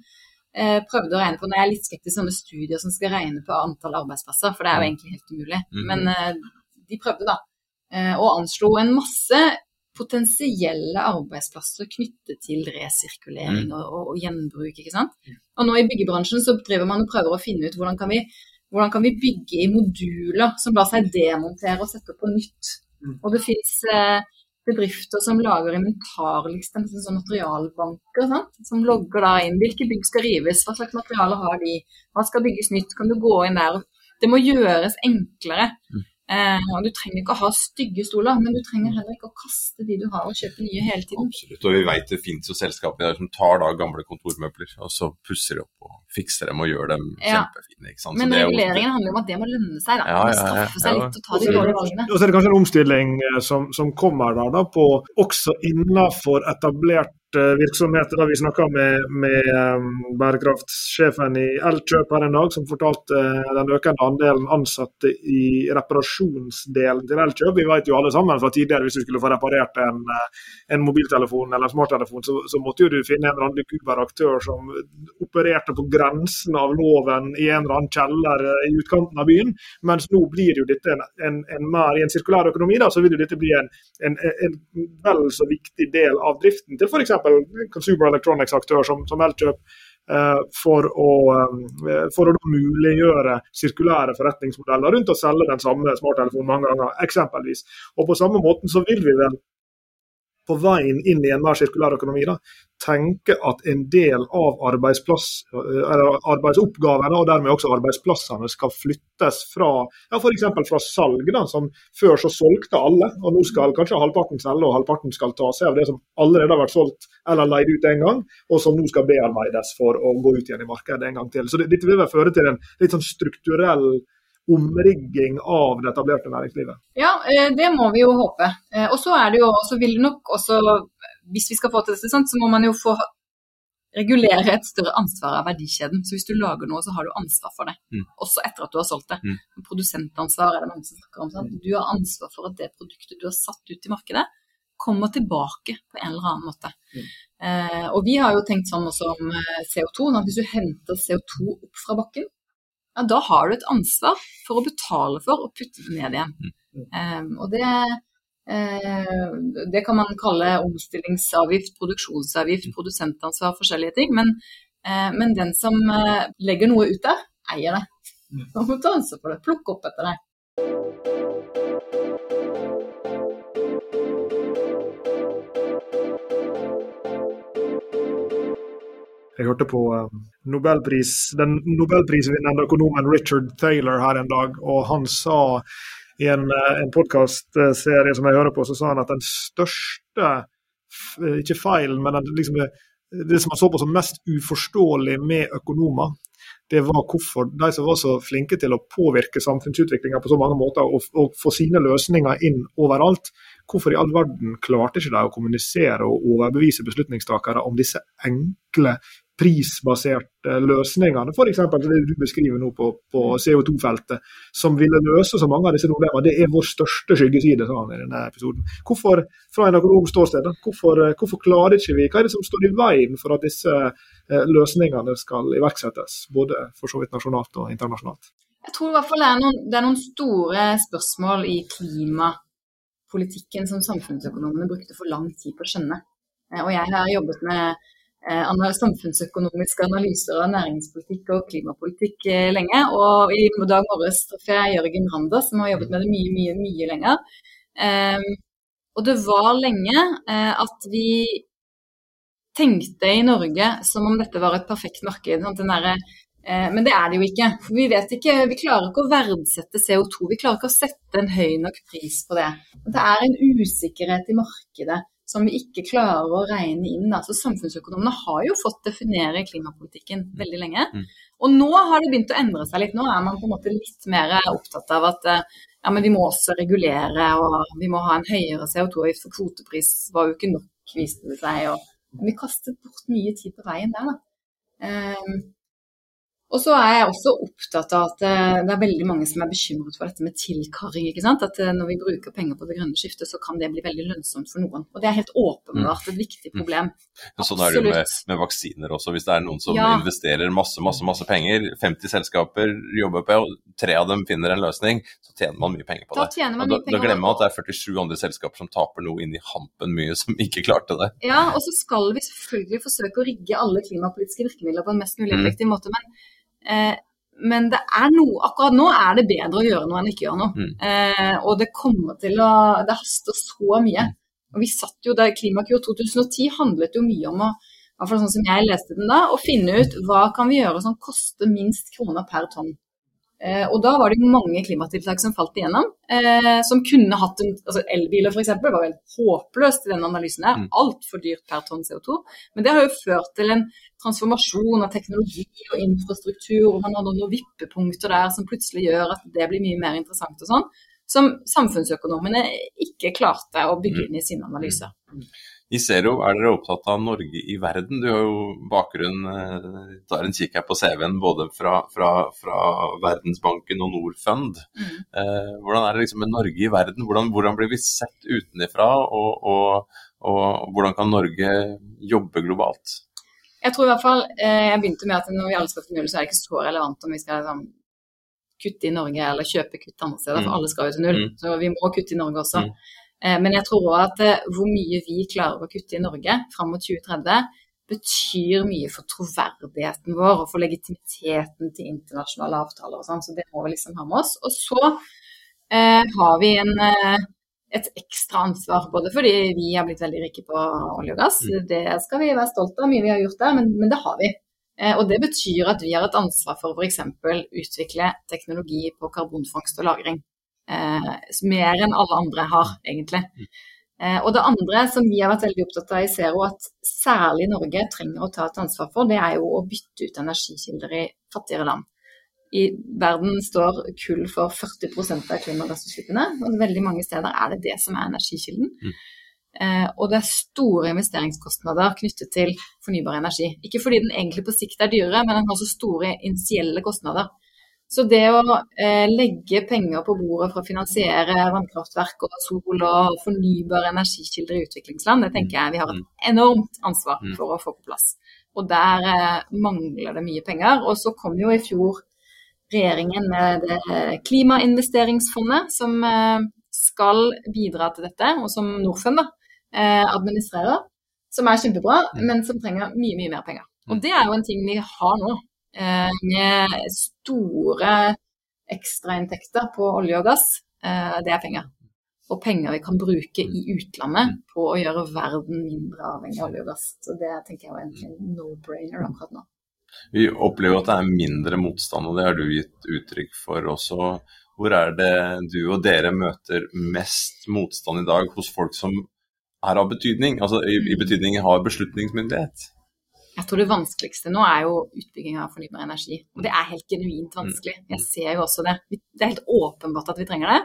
eh, prøvde å regne på Når jeg er litt skeptisk til sånne studier som skal regne på antall arbeidsplasser, for det er jo mm. egentlig helt umulig. Mm. Men eh, de prøvde, da. Eh, og anslo en masse potensielle arbeidsplasser knyttet til resirkulering mm. og, og, og, gjenbruk. ikke sant? Og nå i byggebransjen så driver man og prøver å finne ut hvordan kan vi, hvordan kan vi bygge i moduler som lar seg demontere og sette opp på nytt. Mm. Og det fins eh, bedrifter som lager inventarlister, liksom, sånn materialbanker, sant? som logger da inn hvilke bygg skal rives, hva slags materialer har de, hva skal bygges nytt, kan du gå inn der. Det må gjøres enklere. Mm. Eh, og Du trenger ikke å ha stygge stoler, men du trenger heller ikke å kaste de du har og kjøpe nye hele tiden. Absolutt, og vi vet det finnes jo selskaper som tar da gamle kontormøbler og så pusser de opp og fikser dem og gjør dem ja. kjempefine. ikke sant? Men reguleringen handler om at det må lønne seg, da. Ja, ja, ja, straffe seg litt og ta de dårlige valgene. Og så er det kanskje en omstilling eh, som, som kommer der da, på også innenfor etablert virksomheter. Da vi snakka med, med um, bærekraftsjefen i Elkjøp her en dag, som fortalte uh, den økende andelen ansatte i reparasjonsdelen til Elkjøp. Vi vet jo alle sammen fra tidligere hvis du skulle få reparert en, uh, en mobiltelefon eller en smarttelefon, så, så, måtte jo du finne en eller annen kuber aktør som opererte på grensen av loven i en eller annen kjeller uh, i utkanten av byen. Mens nå blir jo dette en, en, en mer i en sirkulær økonomi, da, så vil jo dette bli en, en vel så viktig del av driften til f.eks consumer electronics-aktør som, som Elkjøp, eh, for å, eh, for å muliggjøre sirkulære forretningsmodeller rundt å selge den samme smarttelefonen mange ganger, eksempelvis. Og På samme måten så vil vi vel på veien inn i en mer sirkulær økonomi da, tenke at en del av arbeidsoppgavene, og dermed også arbeidsplassene, skal flyttes fra ja, f.eks. fra salg, da, som før så solgte alle. og Nå skal kanskje halvparten selge, og halvparten skal ta seg av det som allerede har vært solgt eller leid ut en gang, og som nå skal bearbeides for å gå ut igjen i markedet en gang til. Så Dette vil vel føre til en litt sånn strukturell omrigging av det etablerte næringslivet? Ja, eh, det må vi jo håpe. Eh, og så er det jo, også, vil nok også, hvis vi skal få til dette, så må man jo få regulere et større ansvar av verdikjeden. Så hvis du lager noe, så har du ansvar for det. Mm. Også etter at du har solgt det. Mm. Produsentansvar er det mange som snakker om. Sant? Du har ansvar for at det produktet du har satt ut i markedet, kommer tilbake på en eller annen måte. Mm. Eh, og vi har jo tenkt sånn også om CO2. at Hvis du henter CO2 opp fra bakken, ja, da har du et ansvar for å betale for å putte det ned igjen. Um, og det, uh, det, kan man kalle omstillingsavgift, produksjonsavgift, mm. produsentansvar, forskjellige ting. Men, uh, men den som uh, legger noe ut der, eier det. Mm. Man må ta ansvar for det. Plukke opp etter det. Jeg hørte på um, Nobelpris, den nobelprisvinnende økonomen Richard Thaler her en dag, og han sa i en, uh, en podkastserie som jeg hører på, så sa han at den største, ikke feilen, men den, liksom, det som han så på som mest uforståelig med økonomer, det var hvorfor de som var så flinke til å påvirke samfunnsutviklinga på så mange måter, og, og, få sine løsninger inn overalt, hvorfor i all verden klarte ikke de å kommunisere og overbevise beslutningstakere om disse enkle, prisbaserte løsningene, f.eks. det du beskriver nå på, på CO2-feltet, som ville løse så mange av disse problemene. Det er vår største skyggeside, sa han i denne episoden. Hvorfor, fra en økonomisk ståsted, hvorfor, hvorfor, klarer ikke vi Hva er det som står i veien for at disse eh, løsningene skal iverksettes, både for så vidt nasjonalt og internasjonalt? Jeg tror i hvert fall det er noen, det er noen store spørsmål i klimapolitikken som samfunnsøkonomene brukte for lang tid på å skjønne. Eh, og jeg har jobbet med samfunnsøkonomiske analyser av næringspolitikk og klimapolitikk eh, lenge. Og i dag morges traff jeg Jørgen Randa, som har jobbet med det mye, mye, mye lenger. Ehm, og det var lenge eh, at vi tenkte i Norge som om dette var et perfekt marked. Der, men det er det jo ikke. Vi vet ikke, vi klarer ikke å verdsette CO2. Vi klarer ikke å sette en høy nok pris på det. Det er en usikkerhet i markedet som vi ikke klarer å regne inn. Altså, samfunnsøkonomene har jo fått definere klimapolitikken mm. veldig lenge. Mm. Og nå har det begynt å endre seg litt. Nå er man på en måte litt mer opptatt av at eh, ja, men vi må også regulere, og vi må ha en høyere CO2-avgift, for kvotepris var jo ikke nok, viste det seg. Og vi kastet bort mye tid på veien der, da. Um, og så er jeg også opptatt av at eh, det er veldig mange som er bekymret for dette med tilkarring. ikke sant? At eh, når vi bruker penger på det grønne skiftet, så kan det bli veldig lønnsomt for noen. Og det er helt åpenbart et viktig mm. problem. Ja, sånn er det jo med, med, vaksiner også. Hvis det er noen som ja. investerer masse, masse, masse penger, 50 selskaper jobber på, og tre av dem finner en løsning, så tjener man mye penger på det. Da, da, da glemmer man at det er 47 andre selskaper som taper noe inn i hampen mye, som ikke klarte det. Ja, og så skal vi selvfølgelig forsøke å rigge alle klimapolitiske virkemidler på en mest mulig mm. effektiv mm. måte. men men det er noe, akkurat nå er det bedre å gjøre noe enn ikke gjøre noe. Mm. Eh, og det kommer til å Det haster så mye. Og vi satt jo der Klimakur 2010 handlet jo mye om å hvert fall sånn som jeg leste den da, å finne ut hva kan vi gjøre som koster minst kroner per tonn. Eh, og da var det mange klimatiltak som falt igjennom, eh, som kunne hatt en altså Elbiler f.eks. var vel håpløst i denne analysen. her, mm. Altfor dyrt per tonn CO2. Men det har jo ført til en transformasjon av teknologi og infrastruktur, og man har noen vippepunkter der som plutselig gjør at det blir mye mer interessant og sånn. Som samfunnsøkonomene ikke klarte å bygge inn i sine analyser. I Zero er dere opptatt av Norge i verden. Du har jo bakgrunn, eh, tar en kikk her på CV-en både fra, fra, fra, Verdensbanken og Norfund. Mm. Eh, hvordan er det liksom med Norge i verden? Hvordan, hvordan blir vi sett utenfra, og, og, og, hvordan kan Norge jobbe globalt? Jeg tror i hvert fall, eh, jeg begynte med at når vi alle skal til null, så er det ikke så relevant om vi skal liksom, kutte i Norge eller kjøpe kutt andre steder, for mm. alle skal jo til null. Mm. Så vi må kutte i Norge også. Mm. Eh, men jeg tror òg at eh, hvor mye vi klarer å kutte i Norge fram mot 2030, betyr mye for troverdigheten vår og for legitimiteten til internasjonale avtaler og sånn. Så det må vi liksom ha med oss. Og så eh, har vi en, eh, et ekstra ansvar, både fordi vi har blitt veldig rike på olje og gass, mm. det skal vi være stolte av, mye vi har gjort der, men, men det har vi. Eh, og det betyr at vi har et ansvar for f.eks. utvikle teknologi på karbonfangst og -lagring. Eh, mer enn alle andre har, egentlig. Eh, og det andre som vi har vært veldig opptatt av i Zero, at særlig Norge trenger å ta et ansvar for, det er jo å bytte ut energikilder i fattigere land. I verden står kull for 40% av klimagassutslippene, og veldig mange steder er det det som er energikilden. Mm. Eh, og det er store investeringskostnader knyttet til fornybar energi. Ikke fordi den egentlig på sikt er dyrere, men den har så store initielle kostnader. Så det å eh, legge penger på bordet for å finansiere vannkraftverk og sol og fornybare energikilder i utviklingsland, det tenker jeg vi har et mm. enormt ansvar mm. for å få på plass. Og der eh, mangler det mye penger. Og så kom jo i fjor regjeringen med det klimainvesteringsfondet som eh, skal bidra til dette, og som Norfund da, eh, administrerer. Som er kjempebra, mm. men som trenger mye, mye mer penger. Og det er jo en ting vi har nå. Eh, med store ekstrainntekter på olje og gass, eh, det er penger. Og penger vi kan bruke i utlandet på å gjøre verden mindre avhengig av olje og gass. Så det tenker jeg er en no-brainer akkurat nå. Vi opplever at det er mindre motstand, og det har du gitt uttrykk for også. Hvor er det du og dere møter mest motstand i dag hos folk som er av betydning? Altså i, i betydning har beslutningsmyndighet? Jeg tror det vanskeligste nå er jo utbygging av fornybar energi. Og det er helt genuint vanskelig. Mm. Jeg ser jo også det. Det er helt åpenbart at vi trenger det.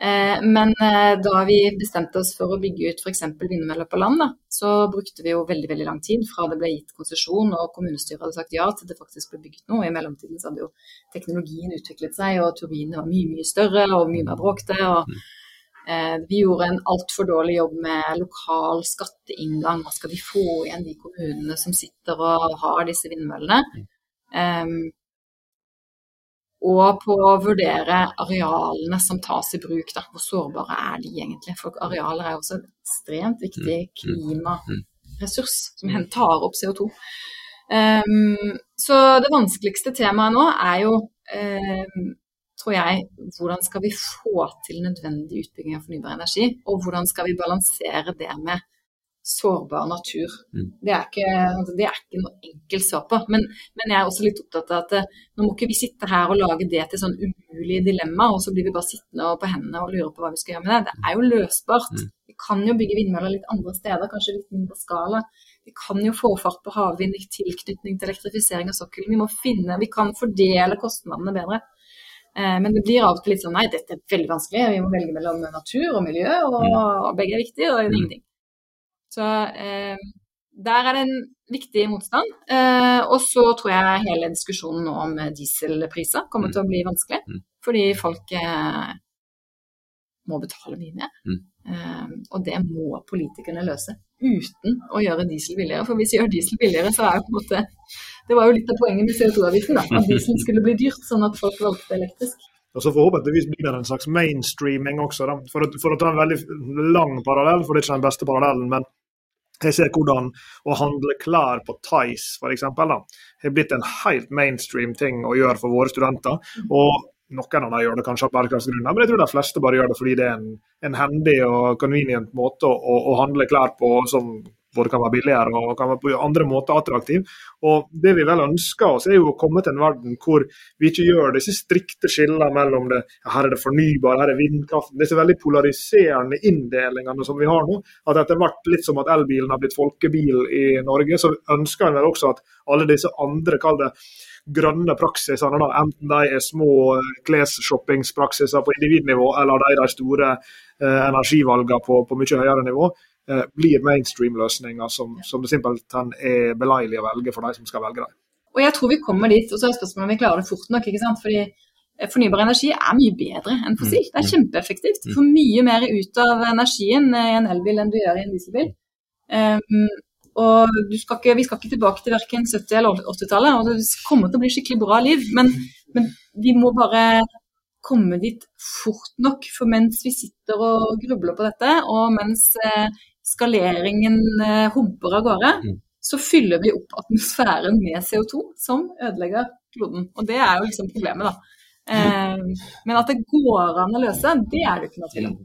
Eh, men eh, da vi bestemte oss for å bygge ut f.eks. vindmøller på land, da, så brukte vi jo veldig veldig lang tid fra det ble gitt konsesjon og kommunestyret hadde sagt ja til det faktisk ble bygget noe. I mellomtiden så hadde jo teknologien utviklet seg, og turbinene var mye mye større og mye mer bråkte. og eh, Vi gjorde en altfor dårlig jobb med lokal skatteinngang. Hva skal vi få igjen, de kommunene som sitter og har disse vindmøllene? Um, og på å vurdere arealene som tas i bruk. Da. Hvor sårbare er de egentlig? For arealer er også en ekstremt viktig mm, mm, klimaressurs som tar opp CO2. Um, så det vanskeligste temaet nå er jo, um, tror jeg, hvordan skal vi få til nødvendig utbygging av fornybar energi? Og hvordan skal vi balansere det med sårbar natur. Mm. Det, er ikke, altså, det, er ikke, noe enkelt svar på. Men, men, jeg er også litt opptatt av at eh, nå må ikke vi sitte her og lage det til sånn umulige dilemma, og så blir vi bare sittende på hendene og lure på hva vi skal gjøre med det. Det er jo løsbart. Mm. Vi kan jo bygge vindmøller litt andre steder, kanskje litt mindre skala. Vi kan jo få fart på havvind i tilknytning til elektrifisering av sokkelen. Vi må finne, vi kan fordele kostnadene bedre. Eh, men det blir av og til litt sånn nei, dette er veldig vanskelig, vi må velge mellom natur og miljø, og, og begge er viktige, og ingenting. Så eh, der er det en viktig motstand. Eh, og så tror jeg hele diskusjonen nå om dieselpriser kommer til å bli vanskelig. Mm. Fordi folk eh, må betale mye mer. Mm. Eh, og det må politikerne løse uten å gjøre diesel billigere. For hvis vi gjør diesel billigere, så er jo på en måte Det var jo litt av poenget med CO2-avgiften, da. At diesel skulle bli dyrt, sånn at folk valgte elektrisk. Og så Forhåpentligvis blir det en slags mainstreaming også. Da. For, å, for å ta en veldig lang parallell, for det er ikke den beste parallellen, men jeg ser hvordan å handle klær på Tice f.eks. har blitt en helt mainstream ting å gjøre for våre studenter. Og noen av dem gjør det kanskje av bærekraftsgrunner, men jeg tror de fleste bare gjør det fordi det er en, en hendig og convenient måte å, å handle klær på som både kan være billigere og kan være på andre måter attraktiv. Og Det vi vel ønsker oss, er jo å komme til en verden hvor vi ikke gjør disse strikte skillene mellom det her er det fornybar, her er vindkraften, disse veldig polariserende inndelingene som vi har nå. At etter hvert, litt som at elbilen har blitt folkebil i Norge, så ønsker en vel også at alle disse andre, kall det grønne praksisene, da, enten de er små eh, klesshoppingspraksiser på individnivå, eller de, de store eh, energivalgene på, på mye høyere nivå, blir mainstream-løsninger som, som, det simpelthen er beleilig å velge for de som skal velge dem. Og jeg tror vi kommer dit, og så er spørsmålet om vi klarer det fort nok. ikke sant? Fordi eh, Fornybar energi er mye bedre enn fossil. Det er mm. kjempeeffektivt. Du får mye mer ut av energien i en elbil enn du gjør i en dieselbil. Um, og skal ikke, Vi skal ikke tilbake til verken 70- eller 80-tallet, og det kommer til å bli skikkelig bra liv. Men, men vi må bare komme dit fort nok. For mens vi sitter og grubler på dette, og mens eh, skaleringen eh, humper av gårde, mm. så fyller vi opp atmosfæren med CO2 som ødelegger kloden. Og det er jo liksom problemet, da. Eh, men at det går an å løse, det er det ikke noe tvil om.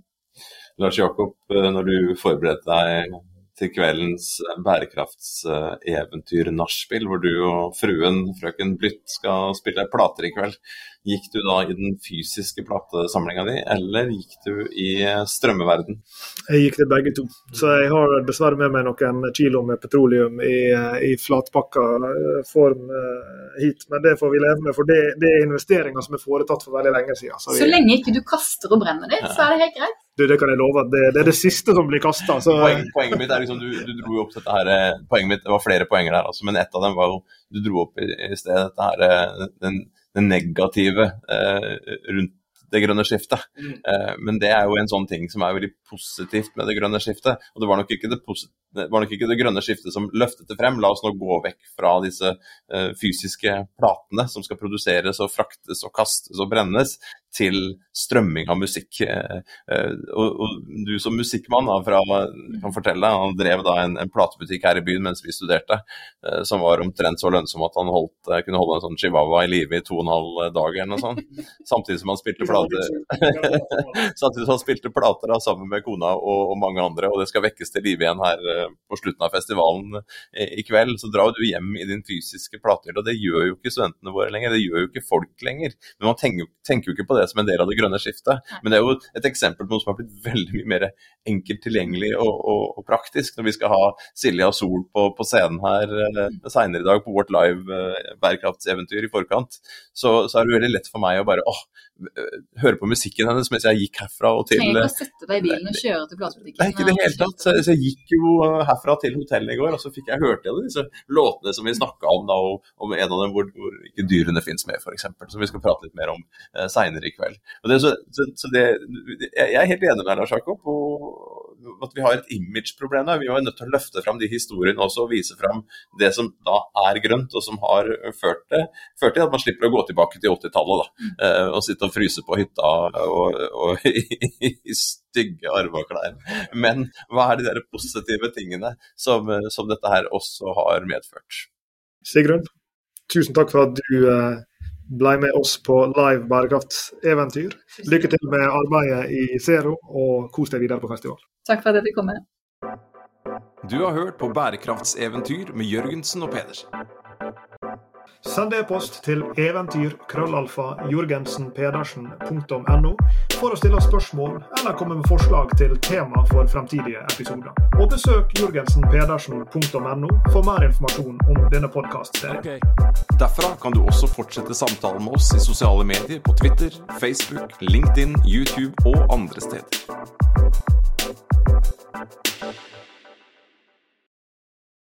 Lars Jakob, eh, når du forberedte deg til kveldens bærekraftseventyr nachspiel, hvor du og fruen, frøken Blytt, skal spille plater i kveld. Gikk du da i den fysiske platesamlinga di, eller gikk du i strømmeverden? Jeg gikk til begge to. Så jeg har dessverre med meg noen kilo med petroleum i, i flatpakka eh, form eh, hit. Men det får vi leve med, for det, det er investeringer som er foretatt for veldig lenge siden. Så, vi... så lenge ikke du kaster og brenner det, så er det helt greit? Du, det kan jeg love. Det, det er det siste som blir kasta. Poeng, poenget mitt er liksom, du, du, dro opp dette her, eh, poenget mitt, Det var flere poenger der, altså, men ett av dem var jo Du dro opp i, i sted dette her, den det negative eh, rundt det grønne skiftet. Mm. Eh, men det er jo en sånn ting som er veldig positivt med det grønne skiftet. Og det var nok ikke det, var nok ikke det grønne skiftet som løftet det frem. La oss nå gå vekk fra disse eh, fysiske platene som skal produseres og fraktes og kastes og brennes, til strømming av musikk. Uh, og, og, du som musikkmann da, fra, kan fortelle, deg, han drev da en, en platebutikk her i byen mens vi studerte, uh, som var omtrent så lønnsom at han holdt, kunne holde en sånn chihuahua i live i to og en halv dag eller noe sånt. Samtidig som han spilte plater, samtidig som han spilte plater da, sammen med kona og, og, mange andre, og det skal vekkes til live igjen her på slutten av festivalen i kveld. Så drar du hjem i din fysiske platehylle, og det gjør jo ikke studentene våre lenger. Det gjør jo ikke folk lenger. Men man tenker, tenker, jo ikke på det som en del av det grønne skiftet. Men det er jo et eksempel på noe som har blitt veldig mye mer enkelt tilgjengelig og, og, og, praktisk. Når vi skal ha Silja og Sol på, på scenen her eh, seinere i dag på vårt live eh, bærekraftseventyr i forkant, så, så, er det veldig lett for meg å bare åh, høre på musikken hennes mens jeg gikk herfra og til Trenger å sette deg i bilen og kjøre til platebutikken. Nei, ikke i det hele tatt. Så, så, jeg gikk jo herfra til hotellet i går, og så fikk jeg hørt igjen disse låtene som vi snakka om da, og om en av dem hvor, hvor ikke dyrene fins med, f.eks. Som vi skal prate litt mer om eh, seinere i kveld. Det, så, så, så det, jeg er helt enig med deg, Lars Jakob, og at vi har et imageproblem der. Vi er nødt til å løfte fram de historiene også og vise fram det som da er grønt, og som har ført, det, ført til at man slipper å gå tilbake til 80-tallet mm. eh, og sitte og fryse på hytta og, og i, stygge arveklær. Men hva er de der positive tingene som, som dette her også har medført? Sigrun, tusen takk for at du eh, ble med oss på live bærekraftseventyr. Lykke til med arbeidet i Zero, og kos deg videre på festival. Takk for at jeg fikk komme. Du har hørt på Bærekraftseventyr med Jørgensen og Pedersen. Send e-post til eventyr.krøllalfa.jorgensenpedersen.no for å stille spørsmål eller komme med forslag til tema for fremtidige episoder. Og besøk jørgensenpedersen.no for mer informasjon om denne podkastserien. Okay. Derfra kan du også fortsette samtalen med oss i sosiale medier på Twitter, Facebook, LinkedIn, YouTube og andre steder.